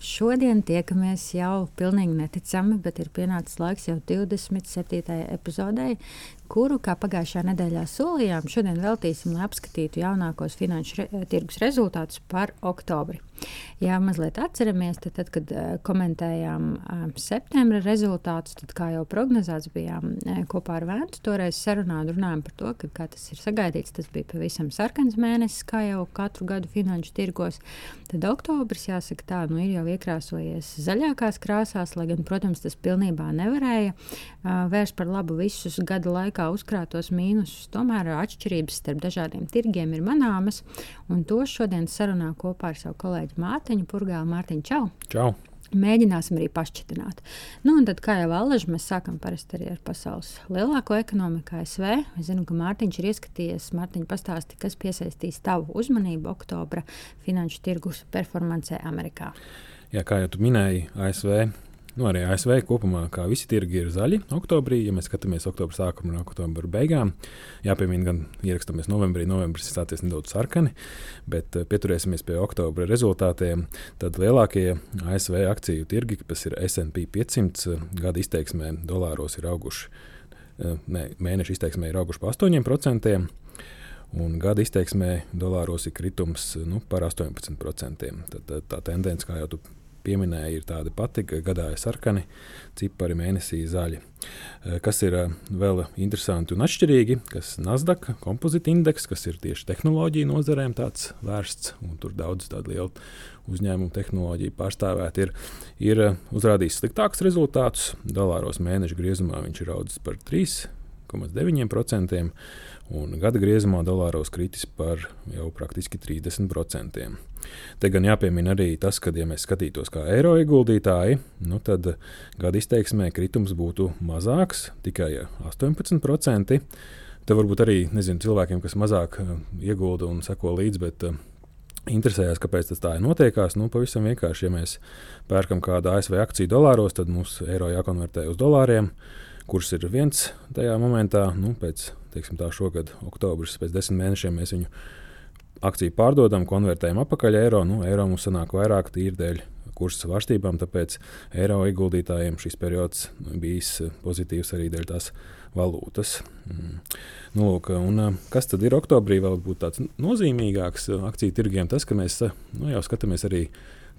Šodien tiekamies jau pilnīgi neticami, bet ir pienācis laiks jau 27. epizodei, kuru, kā pagājušajā nedēļā solījām, šodien veltīsim, lai apskatītu jaunākos finanšu re tirgus rezultātus par oktobri. Ja mazliet atceramies, tad, tad kad uh, komentējām uh, septembra rezultātus, tad, kā jau prognozēts, bijām uh, kopā ar Vēntu toreiz sarunā un runājām par to, ka, kā tas ir sagaidīts, tas bija pavisam sarkans mēnesis, kā jau katru gadu finanšu tirgos. Tad oktobris, jāsaka tā, nu ir jau iekrāsojies zaļākās krāsās, lai gan, protams, tas pilnībā nevarēja vērst par labu visus gada laikā uzkrātos mīnusus. Tomēr atšķirības starp dažādiem tirgiem ir manāmas, un to šodien sarunā kopā ar savu kolēģi Mārtiņu Purgālu. Mārtiņu, čau! Čau! Mēģināsim arī pašķitināt. Nu, tad, kā jau Alaži, mēs sākam arī ar pasaules lielāko ekonomiku, ASV. Es zinu, ka Mārtiņš ir ieskatījies, Mārtiņš pastāstīja, kas piesaistīs tavu uzmanību oktobra finanšu tirgus performancē Amerikā. Jā, kā jau tu minēji, ASV Nu, arī ASV kopumā, kā visi tirgi ir zaļi oktobrī, ja mēs skatāmies oktobra sākumu un oktobra beigām. Jāpiemina, gan ierakstāmies novembrī, novembris sācies nedaudz sarkani, bet eh, pieturēsimies pie oktobra rezultātiem. Tad lielākie ASV akciju tirgi, kas ir SP 500, gada izteiksmē dolāros ir auguši, eh, ne, mēneša izteiksmē ir auguši par 8%. Un gada izteiksmē dolāros ir kritums nu, par 18%. Tad, tā tendence, kā jau tu pieminēja, ir tāda pati, ka gadā ir sarkani, cipari mēnesī zaļi. Eh, kas ir eh, vēl interesanti un atšķirīgi, kas ir Nasdaq kompozīta indeks, kas ir tieši tehnoloģiju nozarēm tāds vērsts, un tur daudz tādu lielu uzņēmumu tehnoloģiju pārstāvēt, ir, ir eh, uzrādījis sliktākus rezultātus. Dolāros mēneša griezumā viņš ir audzis par 3,9% un gada griezumā dolāros kritis par jau praktiski 30%. Te gan jāpiemina arī tas, ka, ja mēs skatītos kā eiro ieguldītāji, nu tad gada izteiksmē kritums būtu mazāks, tikai 18%. Te varbūt arī nezinu, cilvēkiem, kas mazāk uh, iegulda un seko līdzi, bet uh, interesējās, kāpēc tas tā ir notiekās. Nu, pavisam vienkārši, ja mēs pērkam kādu ASV akciju dolāros, tad mums eiro jākonvertē uz dolāriem. Kurs ir viens tajā momentā. Nu, pēc teiksim, tā, šogad, oktobris, pēc desmit mēnešiem mēs viņu akciju pārdodam, konvertējam atpakaļ eiro. Nu, eiro mums sanāk vairāk tīri dēļ kursa svārstībām, tāpēc eiro ieguldītājiem šis periods bijis pozitīvs arī dēļ tās valūtas. Mm. Nu, lūk, un, kas tad ir oktobrī vēl būt tāds nozīmīgāks akciju tirgiem? Tas, ka mēs nu, jau skatāmies arī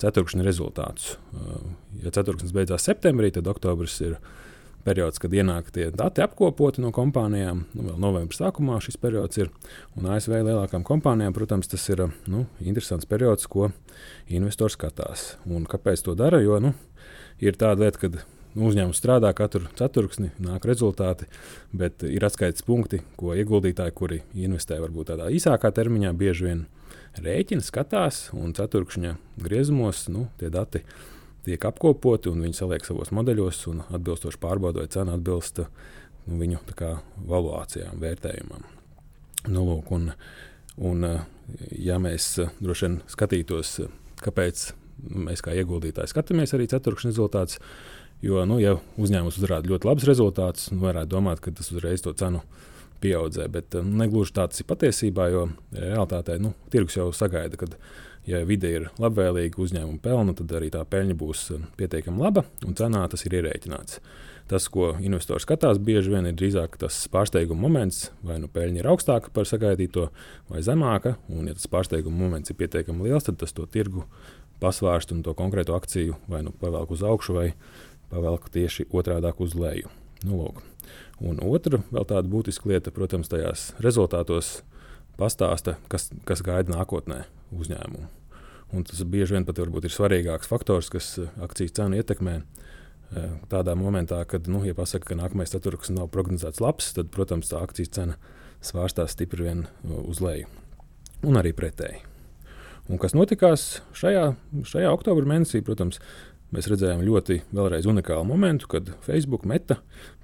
ceturkšņa rezultātus. Ja ceturkšņs beidzās septembrī, tad oktobris ir periods, kad ienāk tie dati apkopoti no kompānijām. Nu, vēl novembrī sākumā šis periods ir. Un ASV lielākām kompānijām, protams, tas ir nu, interesants periods, ko investors skatās. Un kāpēc to dara? Jo nu, ir tāda lieta, ka nu, uzņēmums strādā katru ceturksni, nāk rezultāti, bet ir atskaites punkti, ko ieguldītāji, kuri investē varbūt tādā īsākā termiņā, bieži vien rēķina, skatās un ceturkšņa griezumos nu, tie dati tiek apkopoti un viņi saliek savos modeļos un atbilstoši pārbauda, vai cena atbilst nu, viņu kā, valuācijām, vērtējumam. Nu, lūk, un, un, ja mēs droši vien skatītos, kāpēc mēs kā ieguldītāji skatāmies arī ceturkšņa rezultātus, jo, nu, ja uzņēmums uzrāda ļoti labus rezultātus, nu, varētu domāt, ka tas uzreiz to cenu pieaudzē, bet negluži tāds ir patiesībā, jo realtātē nu, tirgus jau sagaida, ka ja vide ir labvēlīga, uzņēmuma pelna, tad arī tā peļņa būs um, pietiekami laba un cenā tas ir ierēķināts. Tas, ko investors skatās, bieži vien ir drīzāk tas pārsteiguma moments, vai nu peļņa ir augstāka par sagaidīto, vai zemāka. Un, ja tas pārsteiguma moments ir pietiekami liels, tad tas to tirgu pasvērst un to konkrēto akciju vai nu pavelk uz augšu, vai pavelk tieši otrādi uz leju. Nu, lūk. un otra vēl tāda būtiska lieta, protams, tajās rezultātos pastāsta, kas, kas gaida nākotnē uzņēmumu. Un tas bieži vien pat ir svarīgāks faktors, kas eh, akcijas cenu ietekmē. Eh, tādā momentā, kad, nu, ja pasaka, ka nākamais ceturksnis nav prognozēts labs, tad, protams, tā akcijas cena svārstās stipri vien uz leju. Un arī pretēji. Un kas notikās šajā, šajā oktobra mēnesī, protams, mēs redzējām ļoti unikālu momentu, kad Facebook meta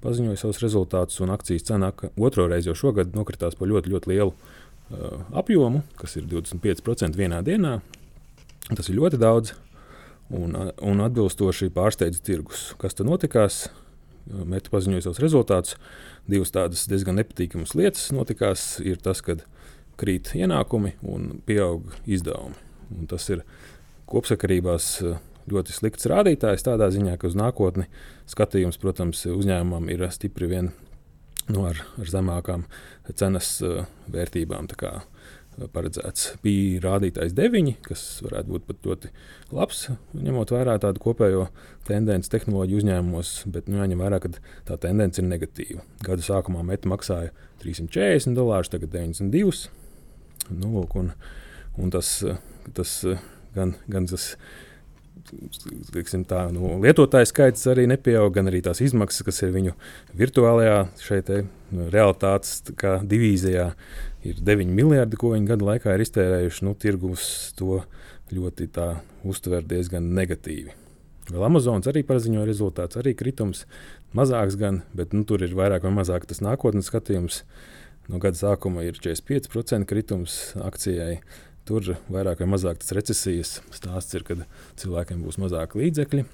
paziņoja savus rezultātus, un akcijas cena otro reizi jau šogad nokritās par ļoti, ļoti lielu apjomu, kas ir 25% vienā dienā. Tas ir ļoti daudz, un, un atbilstoši pārsteidz tirgus. Kas tad notikās? Meta paziņoja savus rezultātus. Divas tādas diezgan nepatīkamas lietas notikās. Ir tas, ka krīt ienākumi un pieaug izdevumi. Un tas ir kopsakarībās eh, ļoti slikts rādītājs tādā ziņā, ka uz nākotni skatījums, protams, uzņēmumam ir stipri vien nu, ar, ar zemākām cenas uh, vērtībām. Eh, paredzēts bija rādītājs 9, kas varētu būt pat ļoti labs, ņemot vērā tādu kopējo tendenci tehnoloģiju uzņēmumos, bet nu, jāņem vērā, ka tā tendence ir negatīva. Gada sākumā meta maksāja 340 dolārus, tagad 92. Nu, lūk, un, un tas, tas gan, gan tas tā, nu, lietotāju skaits arī nepieaug, gan arī tās izmaksas, kas ir viņu virtuālajā šeit, nu, realitātes divīzijā, ir 9 miljardi, ko viņi gadu laikā ir iztērējuši. Nu, tirgus to ļoti uztver diezgan negatīvi. Vēl Amazonas arī paziņoja rezultāts, arī kritums mazāks, gan, bet nu, tur ir vairāk vai mazāk tas nākotnes skatījums. No gada sākuma ir 45% kritums akcijai. Tur vairāk vai mazāk tas recesijas stāsts ir, kad cilvēkiem būs mazāk līdzekļi.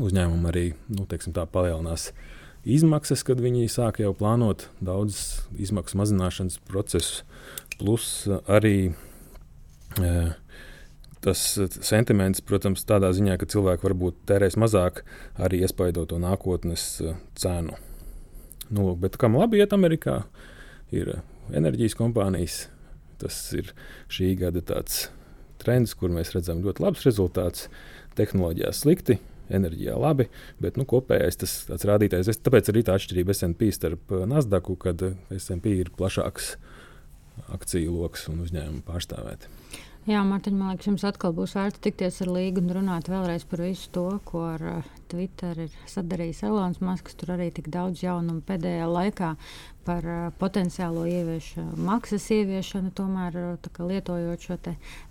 Uzņēmumi arī nu, teiksim, tā, palielinās izmaksas, kad viņi sāk jau plānot daudzas izmaksu mazināšanas procesus. Plus arī e, tas sentiments, protams, tādā ziņā, ka cilvēki varbūt tērēs mazāk, arī iespaidot to nākotnes e, cenu. Nu, bet kam labi iet Amerikā? ir enerģijas kompānijas. Tas ir šī gada trends, kur mēs redzam ļoti labus rezultātus. Tehnoloģijā slikti, enerģijā labi, bet nu, kopējais tas rādītājs. Es, tāpēc arī tā atšķirība SP starp Nasdaqu, kad SP ir plašāks akciju lokus un uzņēmumu pārstāvēti. Jā, Mārtiņ, man liekas, jums atkal būs vērts tikties ar Līgu un runāt vēlreiz par visu to, ko ar uh, Twitter ir sadarījis Elonas Masks. Tur arī tik daudz jaunumu pēdējā laikā par uh, potenciālo ieviešanu, maksas ieviešanu, tomēr kā, lietojot šo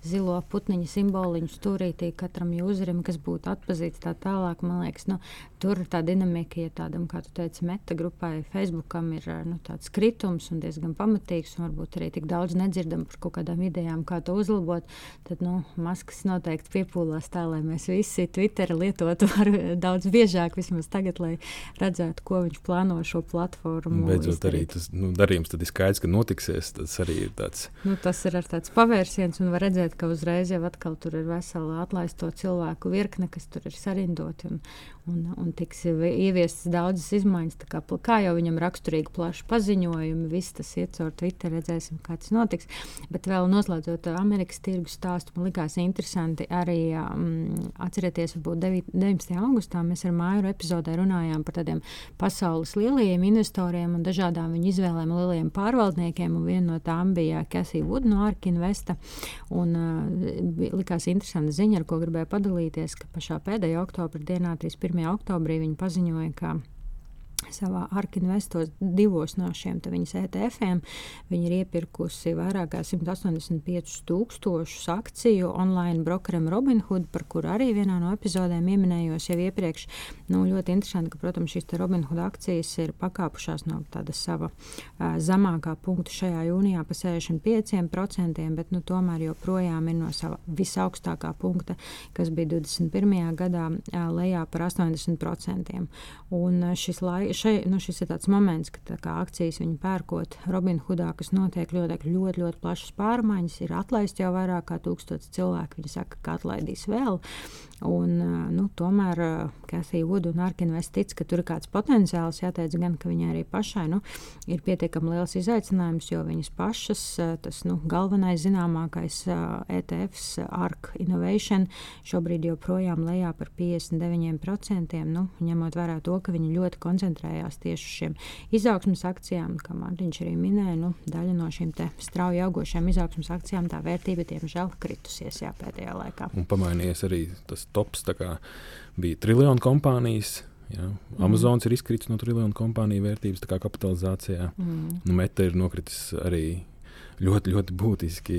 zilo putniņu simboliņu stūrītī katram jūzerim, kas būtu atpazīts tā tālāk. Man liekas, nu, tur tā dinamika, ja tādam, kā tu teici, meta grupai, Facebookam ir nu, tāds kritums un diezgan pamatīgs, un varbūt arī tik daudz nedzirdam par kaut kādām idejām, kā to uzlabot, tad nu, maskas noteikti piepūlās tā, lai mēs visi Twitter lietotu daudz biežāk, vismaz tagad, lai redzētu, ko viņš plāno šo platformu. Beidzot, arī tas nu, darījums ir skaidrs, ka notiksies. Tas arī ir tāds. Nu, tas ir tāds pavērsiens, un var redzēt, ka uzreiz jau atkal tur ir vesela atlaisto cilvēku virkne, kas tur ir sarindoti. Un, un, un tiks ieviestas daudzas izmaiņas. Kā, kā jau viņam raksturīgi plaši paziņojumi, viss tas iet caur Twitter, redzēsim, kā tas notiks. Bet vēl noslēdzot Amerikas tirgus stāstu, man likās interesanti arī um, atcerieties, varbūt 19. augustā mēs ar māju epizodē runājām par tādiem pasaules lielajiem investoriem un dažādām viņu izvēlēm lielajiem pārvaldniekiem. Viena no tām bija Cassie Wood no Arkinvesta. Un, uh, likās interesanta ziņa, ar ko gribēju padalīties, ka pašā pēdējā oktobra dienā, 31. oktobrī, viņi paziņoja, ka savā Arkinvestos divos no šiem viņas ETF-iem. Viņa ir iepirkusi vairāk kā 185 tūkstošus akciju online brokeram Robinhood, par kuru arī vienā no epizodēm pieminējos jau iepriekš. Nu, ļoti interesanti, ka, protams, šīs Robinhood akcijas ir pakāpušās no tāda sava uh, zemākā punkta šajā jūnijā pa 65%, bet nu, tomēr joprojām ir no sava visaugstākā punkta, kas bija 21. gadā uh, lejā par 80%. Un uh, šis laiks šai, nu, šis ir tāds moments, kad tā akcijas viņi pērkot Robinhudā, kas notiek ļoti, ļoti, ļoti plašas pārmaiņas, ir atlaists jau vairāk kā tūkstots cilvēku. Viņi saka, ka atlaidīs vēl. Un, nu, tomēr Kathija Wood un Arkinvest tic, ka tur ir kāds potenciāls. Jāteic gan, ka viņai arī pašai nu, ir pietiekami liels izaicinājums, jo viņas pašas, tas nu, galvenais zināmākais ETFs, ARK Innovation, šobrīd joprojām lejā par 59%. Nu, ņemot vērā to, ka viņi ļoti koncentrējās tieši uz šiem izaugsmas akcijām, kā Mārtiņš arī minēja, nu, daļa no šīm strauji augošām izaugsmas akcijām tā vērtība diemžēl kritusies jā, pēdējā laikā. Un pamainījies arī tas tops. Bija triljonu kompānijas, Jā. Mm. Amazons ir izkritis no triljonu kompāniju vērtības kapitalizācijā. Mm. Nu, Meta ir nokritis arī ļoti, ļoti būtiski.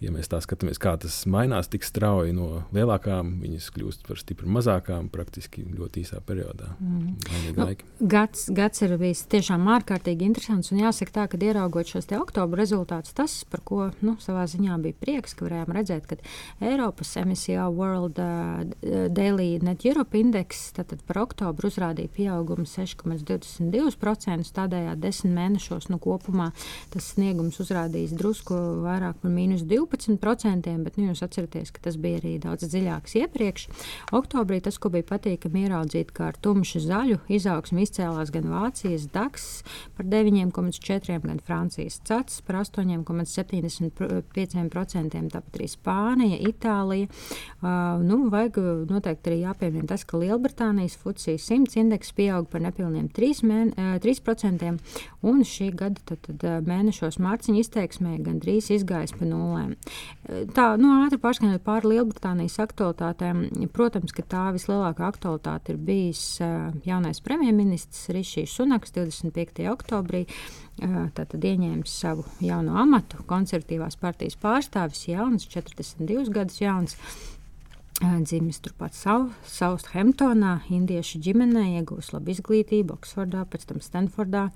Ja mēs tā skatāmies, kā tas mainās tik strauji no lielākām, viņas kļūst par stipri mazākām praktiski ļoti īsā periodā. Mm. Nu, gads, gads ir bijis tiešām ārkārtīgi interesants. Un jāsaka, tā, ka ieraugot šos oktobra rezultātus, tas, par ko nu, savā ziņā bija prieks, ka varējām redzēt, ka Eiropas MSCI World uh, Daily Net Europe Index par oktobru uzrādīja pieaugumu 6,22%. Tādējādi desmit mēnešos nu, kopumā tas sniegums uzrādījis drusku vairāk par mīnus 12%. 12%, bet nu, jūs atceraties, ka tas bija arī daudz dziļāks iepriekš. Oktobrī tas, ko bija patīkami ieraudzīt, kā ar tumšu zaļu izaugsmu izcēlās gan Vācijas DAX par 9,4%, gan Francijas CATS par 8,75%, tāpat arī Spānija, Itālija. Uh, nu, vajag noteikti arī jāpiemina tas, ka Lielbritānijas FUCI 100 indeks pieaug par nepilniem 3%, mēn, uh, 3% un šī gada tad, tad, mēnešos mārciņa izteiksmē gandrīz izgājis pa nulēm. Tā nu, ātri pārskaņot pāri Lielbritānijas aktualitātēm. Protams, ka tā vislielākā aktualitāte ir bijis jaunais premjerministrs Rišijs Sunaks 25. oktobrī. Tātad ieņēmis savu jauno amatu, konservatīvās partijas pārstāvis, jauns, 42 gadus jauns. Dzimis turpat Southamptonā, indiešu ģimenē, iegūs labu izglītību, Oksfordā, pēc tam Stanfordā.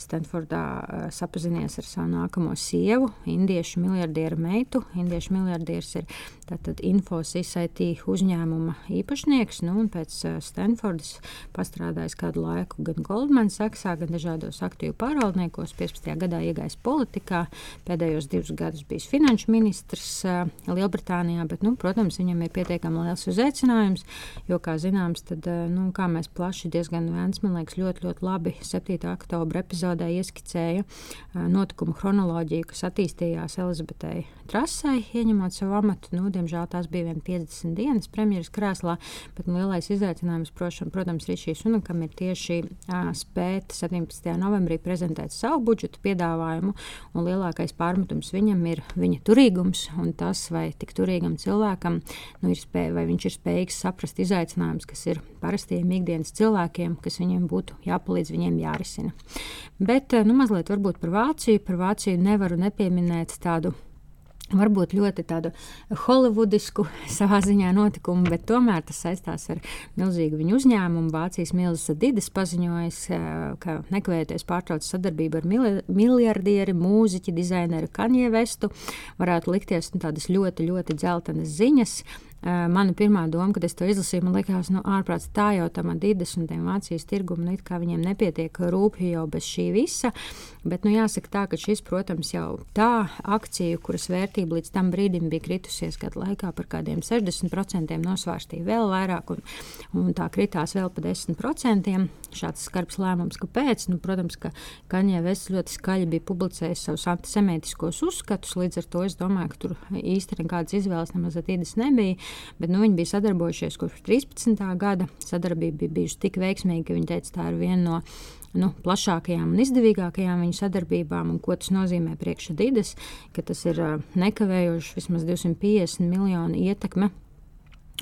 Stanfordā uh, sapazinies ar savu nākamo sievu, indiešu miljardieru meitu. Indiešu miljardieris ir tātad Infosys IT uzņēmuma īpašnieks, nu, un pēc uh, Stanfordas pastrādājis kādu laiku gan Goldman Sachsā, gan dažādos aktīvu pārvaldniekos. 15. gadā iegājis politikā, pēdējos divus gadus bijis finanšu ministrs uh, Lielbritānijā, bet, nu, protams, viņam ir pietiekami diezgan liels uzaicinājums, jo, kā zināms, tad, eh, nu, kā mēs plaši diezgan vēns, man liekas, ļoti, ļoti labi 7. oktobra epizodē ieskicēja eh, notikumu chronoloģiju, kas attīstījās Elizabetei Trasai, ieņemot savu amatu. Nu, diemžēl tās bija vien 50 dienas premjeras krēslā, bet nu, lielais izaicinājums, prošam, protams, ir šīs unakam ir tieši uh, spēt 17. novembrī prezentēt savu budžetu piedāvājumu, un lielākais pārmetums viņam ir viņa turīgums, un tas, vai tik turīgam cilvēkam nu, ir spēj, vai viņš ir spējīgs saprast izaicinājumus, kas ir parastiem ikdienas cilvēkiem, kas viņiem būtu jāpalīdz, viņiem jārisina. Bet nu, mazliet par Vāciju. Par Vāciju nevaru nepieminēt tādu Varbūt ļoti tādu holivudisku savā ziņā notikumu, bet tomēr tas saistās ar milzīgu viņu uzņēmumu. Vācijas milzīgais Adidas paziņojis, ka nekavējoties pārtrauc sadarbību ar miljardieri, mūziķi, dizaineru Kanye Vestu. Varētu likties nu, tādas ļoti, ļoti dzeltenas ziņas. Uh, mana pirmā doma, kad es to izlasīju, man liekas, nu, ārprāts tā jau tam Adidas un tiem Vācijas tirgumam, nu, kā viņiem nepietiek rūpīgi jau bez šī visa. Bet, nu, jāsaka tā, ka šis, protams, jau tā akcija, kuras vērtība līdz tam brīdim bija kritusies gadu laikā par kādiem 60%, nosvārstīja vēl vairāk, un, un tā kritās vēl pa 10%. Šāds skarbs lēmums, kāpēc? Nu, protams, ka Kaņē Vests ļoti skaļi bija publicējis savus antisemītiskos uzskatus, līdz ar to es domāju, ka tur īsti nekādas izvēles nemaz attīdas nebija. Bet nu, viņi bija sadarbojušies kopš 13. gada. Sadarbība bija bijusi tik veiksmīga, ka viņi teica, tā ir viena no nu, plašākajām un izdevīgākajām viņu sadarbībām, un ko tas nozīmē priekšsēdīdes, ka tas ir nekavējoši vismaz 250 miljonu ietekme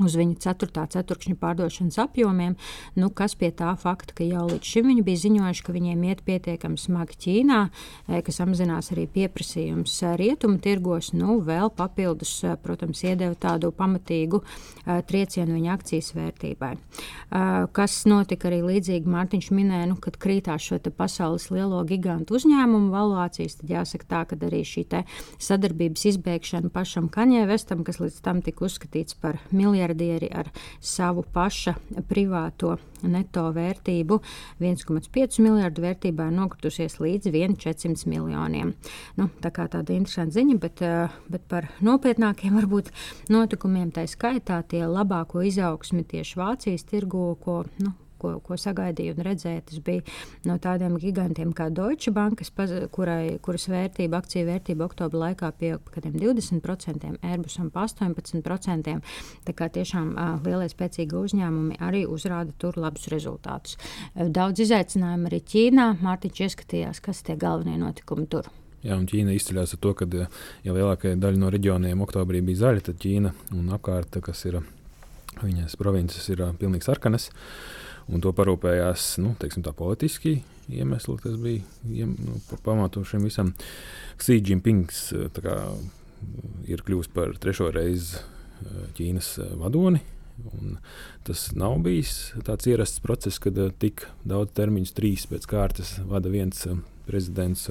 uz viņu 4. ceturkšņa pārdošanas apjomiem, nu, kas pie tā fakta, ka jau līdz šim viņi bija ziņojuši, ka viņiem iet pietiekami smagi Ķīnā, e, ka samazinās arī pieprasījums e, rietumu tirgos, nu, vēl papildus, e, protams, iedeva tādu pamatīgu triecienu viņa akcijas vērtībai. Kas notika arī līdzīgi Mārtiņš minēja, nu, kad krītās šo pasaules lielo gigantu uzņēmumu valuācijas, tad jāsaka tā, ka arī šī sadarbības izbēgšana pašam Kaņē Vestam, kas līdz tam tika uzskatīts par miljardu miljardieri ar savu paša privāto neto vērtību 1,5 miljardu vērtībā ir nokritusies līdz 1,400 miljoniem. Nu, tā kā tāda interesanta ziņa, bet, eh, bet par nopietnākiem varbūt notikumiem tā skaitā tie labāko izaugsmi tieši Vācijas tirgu, ko nu, ko, ko sagaidīju un redzēju. Tas bija no tādiem gigantiem kā Deutsche Bank, kurai, kuras vērtība, akciju vērtība oktobra laikā pieauga par kādiem 20%, Airbusam pa 18%. Tā kā tiešām uh, lielie spēcīgi uzņēmumi arī uzrāda tur labus rezultātus. Daudz izaicinājumu arī Ķīnā. Mārtiņš ieskatījās, kas tie galvenie notikumi tur. Jā, un Ķīna izceļas ar to, ka ja lielākā daļa no reģioniem oktobrī bija zaļa, tad Ķīna un apkārt, kas ir viņas provinces, ir pilnīgi sarkanas. Uh, Un to parūpējās nu, teiksim, politiski iemesli, kas bija iem, nu, pamatu šim visam. Jinpings kā, ir kļuvis par trešo reizi Ķīnas vadoni. Un tas nav bijis tāds ierasts process, kad tik daudz termiņus, trīs pēc kārtas, vada viens prezidents.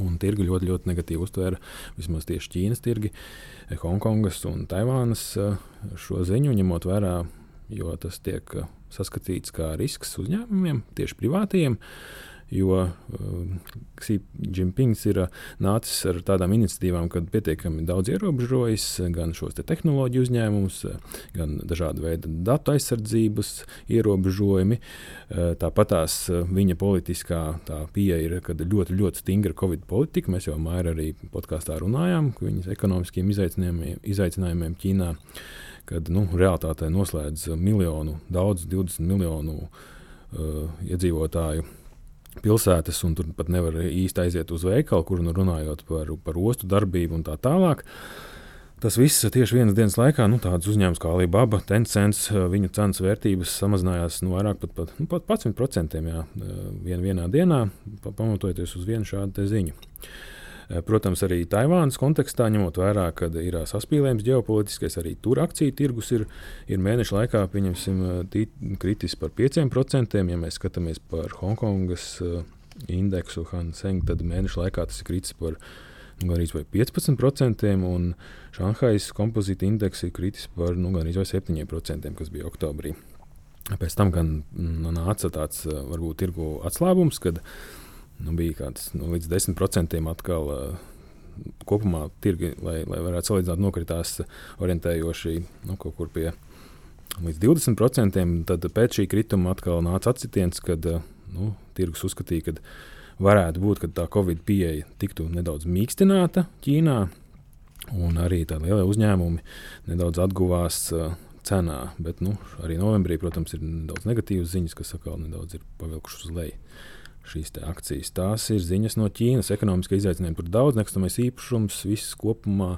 Un tirgi ļoti, ļoti negatīvi uztvēra vismaz tieši Ķīnas tirgi, Hongkongas un Taivānas šo ziņu, ņemot vērā, jo tas tiek saskatīts kā risks uzņēmumiem, tieši privātajiem. Jo Xi uh, Jinpings ir uh, nācis ar tādām iniciatīvām, kad pietiekami daudz ierobežojas gan šos te tehnoloģiju uzņēmumus, gan dažādu veidu datu aizsardzības ierobežojumi. Tāpat tās viņa politiskā pieeja ir ļoti, ļoti stingra Covid politika. Mēs jau māju arī podkāstā runājām par viņas ekonomiskiem izaicinājumiem, izaicinājumiem Ķīnā. Kad nu, realitātē noslēdz miljonu, daudz, 20 miljonu uh, iedzīvotāju pilsētas, un tur pat nevar īsti aiziet uz veikalu, kur nu runājot par, par ostu darbību un tā tālāk. Tas viss tieši vienas dienas laikā, nu, tāds uzņēmums kā Alibaba, Tencents, viņu cenas vērtības samazinājās nu, vairāk pat, pat, nu, pat 11% jā, vien, vienā dienā, pamatojoties uz vienu šādu ziņu. Eh, protams, arī Taivānas kontekstā, ņemot vērā, ka ir eh, saspīlējums ģeopolitiskais, arī tur akciju tirgus ir, ir mēneša laikā eh, kritis par 5%. Ja mēs skatāmies par Hongkongas indeksu Hanseng, tad mēneša laikā tas ir kritis par nu, gandrīz 15%, un Šanhajas kompozīta indeks ir kritis par nu, gandrīz 7%, kas bija oktobrī. Pēc tam gan mm, nāca tāds varbūt tirgu atslābums, kad nu, bija kāds nu, līdz 10% atkal. Uh, kopumā tirgi, lai, lai varētu salīdzināt, nokritās orientējoši nu, kaut kur pie līdz 20%. Tad pēc šī krituma atkal nāca atsitiens, kad nu, tirgus uzskatīja, ka varētu būt, ka tā Covid pieeja tiktu nedaudz mīkstināta Ķīnā, un arī tādi lielie uzņēmumi nedaudz atguvās. Cenā, bet nu, arī novembrī, protams, ir nedaudz negatīvas ziņas, kas atkal nedaudz ir pavilkušas uz leju šīs akcijas. Tās ir ziņas no Ķīnas. Ekonomiski izaicinājumi tur daudz, nekustamais īpašums, viss kopumā,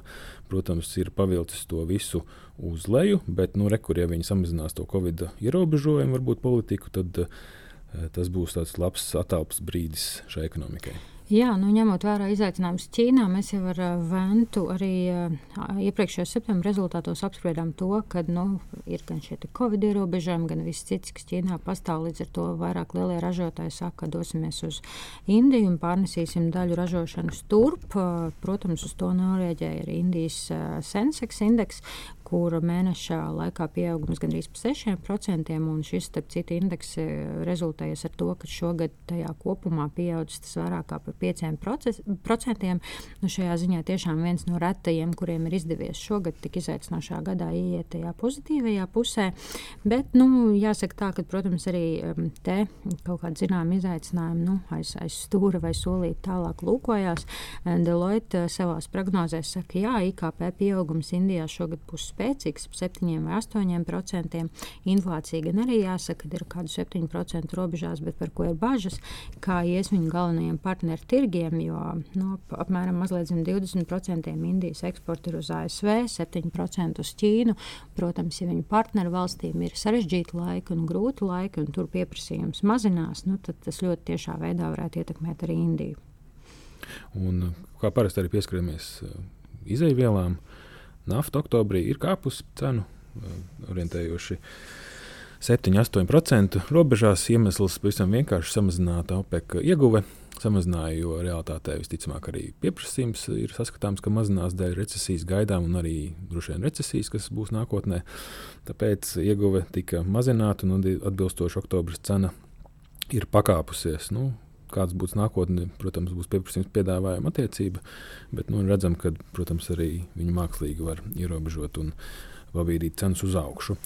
protams, ir pavilcis to visu uz leju, bet, nu, rekur, ja viņi samazinās to Covid ierobežojumu, varbūt politiku, tad uh, tas būs tāds labs attēls brīdis šai ekonomikai. Jā, nu, ņemot vērā izaicinājumus Ķīnā, mēs jau ar uh, Ventu arī uh, iepriekšējā septembrī rezultātos apspriedām to, ka nu, ir gan šie covid ierobežojumi, gan viss cits, kas Ķīnā pastāv. Līdz ar to vairāk lielie ražotāji saka, ka dosimies uz Indiju un pārnesīsim daļu ražošanas turp. Uh, protams, uz to norēģēja arī Indijas Sensex indeks, kura mēneša laikā pieaugums gandrīz par 6%, un šis, starp citu, indeks rezultējas ar to, ka šogad tajā kopumā pieaudzis tas vairāk kā par 5%. Nu, šajā ziņā tiešām viens no retajiem, kuriem ir izdevies šogad tik izaicinošā gadā ieiet tajā pozitīvajā pusē, bet, nu, jāsaka tā, ka, protams, arī te kaut kādi zinām izaicinājumi nu, aiz, aiz stūra vai solīt tālāk lūkojās. Deloitte savās prognozēs saka, jā, IKP pieaugums Indijā šogad būs spēcīgs, 7 vai 8 procentiem. Inflācija gan arī jāsaka, ka ir kādu 7% robežās, bet par ko ir bažas, kā ies viņu galvenajiem partneru tirgiem, jo no, nu, apmēram mazliet zem 20% Indijas eksporta ir uz ASV, 7% uz Ķīnu. Protams, ja viņu partneru valstīm ir sarežģīti laiki un grūti laiki, un tur pieprasījums mazinās, nu, tad tas ļoti tiešā veidā varētu ietekmēt arī Indiju. Un, kā parasti arī pieskaramies uh, izaivielām, Nafta oktobrī ir kāpusi cenu, eh, orientējoši 7-8% robežās. Iemesls pavisam vienkārši samazināta OPEC ieguve. Samazināja, jo realitātē visticamāk arī pieprasījums ir saskatāms, ka mazinās dēļ recesijas gaidām un arī droši vien recesijas, kas būs nākotnē. Tāpēc ieguve tika mazināta un atbilstoši oktobra cena ir pakāpusies. Nu, kāds būs nākotnē, protams, būs pieprasījums piedāvājuma attiecība, bet nu, redzam, ka, protams, arī viņi mākslīgi var ierobežot un pabīdīt cenas uz augšu.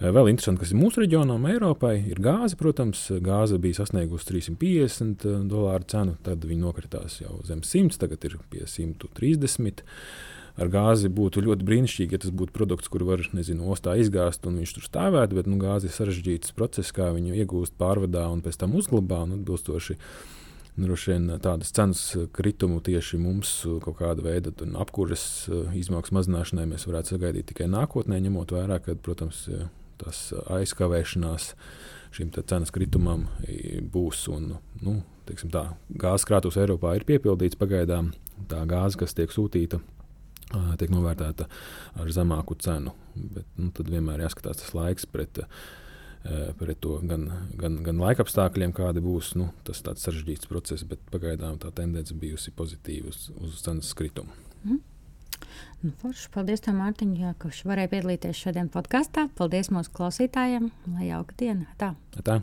Eh, vēl interesanti, kas ir mūsu reģionam, Eiropai, ir gāze. Protams, gāze bija sasniegusi 350 eh, dolāru cenu, tad viņi nokritās jau zem 100, tagad ir pie 130 ar gāzi būtu ļoti brīnišķīgi, ja tas būtu produkts, kuru var nezinu, ostā izgāzt un viņš tur stāvētu. Bet nu, gāze ir sarežģīts process, kā viņu iegūst, pārvadā un pēc tam uzglabā. Un atbilstoši droši vien tādas cenas kritumu tieši mums kaut kāda veida apkuras izmaksu mazināšanai mēs varētu sagaidīt tikai nākotnē, ņemot vērā, ka, protams, tas aizkavēšanās šim cenas kritumam būs. Un, nu, tā, gāzes krātuvs Eiropā ir piepildīts pagaidām. Tā gāze, kas tiek sūtīta, tiek novērtēta ar zemāku cenu. Bet, nu, tad vienmēr jāskatās tas laiks pret, pret to gan, gan, gan laika apstākļiem, kādi būs. Nu, tas ir sarežģīts process, bet pagaidām tā tendence bijusi pozitīva uz, uz cenas kritumu. Mm. Nu, forši, paldies, Mārtiņ, jā, ka varēji piedalīties šodien podkāstā. Paldies mūsu klausītājiem. Lai jauka diena! Tā! Tā.